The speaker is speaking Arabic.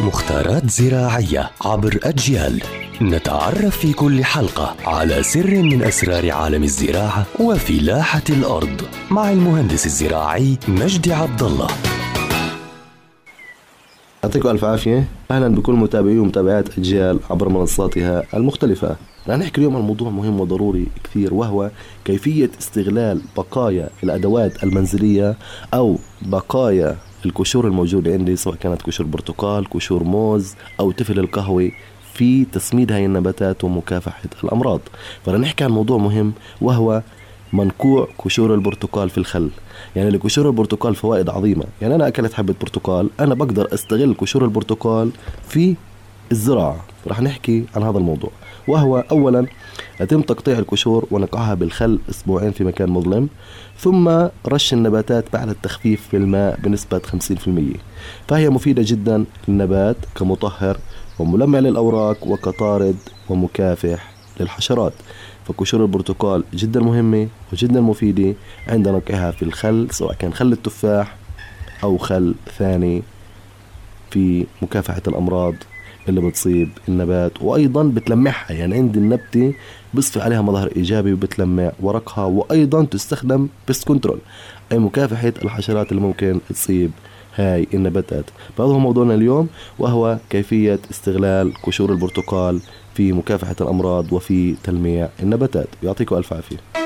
مختارات زراعية عبر أجيال. نتعرف في كل حلقة على سر من أسرار عالم الزراعة وفلاحة الأرض مع المهندس الزراعي مجدي عبد الله يعطيكم ألف عافية. أهلا بكل متابعي ومتابعات أجيال عبر منصاتها المختلفة. رح نحكي اليوم عن موضوع مهم وضروري كثير وهو كيفية استغلال بقايا الأدوات المنزلية أو بقايا القشور الموجودة عندي سواء كانت قشور برتقال قشور موز أو تفل القهوة في تسميد هاي النباتات ومكافحة الأمراض. فرح نحكي عن موضوع مهم وهو منقوع قشور البرتقال في الخل. يعني لقشور البرتقال فوائد عظيمة. يعني أنا أكلت حبة برتقال أنا بقدر أستغل قشور البرتقال في الزراعة. رح نحكي عن هذا الموضوع. وهو أولا يتم تقطيع القشور ونقعها بالخل أسبوعين في مكان مظلم ثم رش النباتات بعد التخفيف في الماء بنسبة 50% فهي مفيدة جدا للنبات كمطهر وملمع للأوراق وكطارد ومكافح للحشرات. فقشور البرتقال جدا مهمة وجدا مفيدة عند نقعها في الخل سواء كان خل التفاح أو خل ثاني في مكافحة الأمراض اللي بتصيب النبات وأيضا بتلمعها. يعني عند النبتة بضفي عليها مظهر ايجابي وبتلمع ورقها وأيضا تستخدم pest control أي مكافحة الحشرات اللي ممكن تصيب هاي النباتات. فهذا هو موضوعنا اليوم وهو كيفية استغلال قشور البرتقال في مكافحة الأمراض وفي تلميع النباتات. يعطيكم ألف عافية.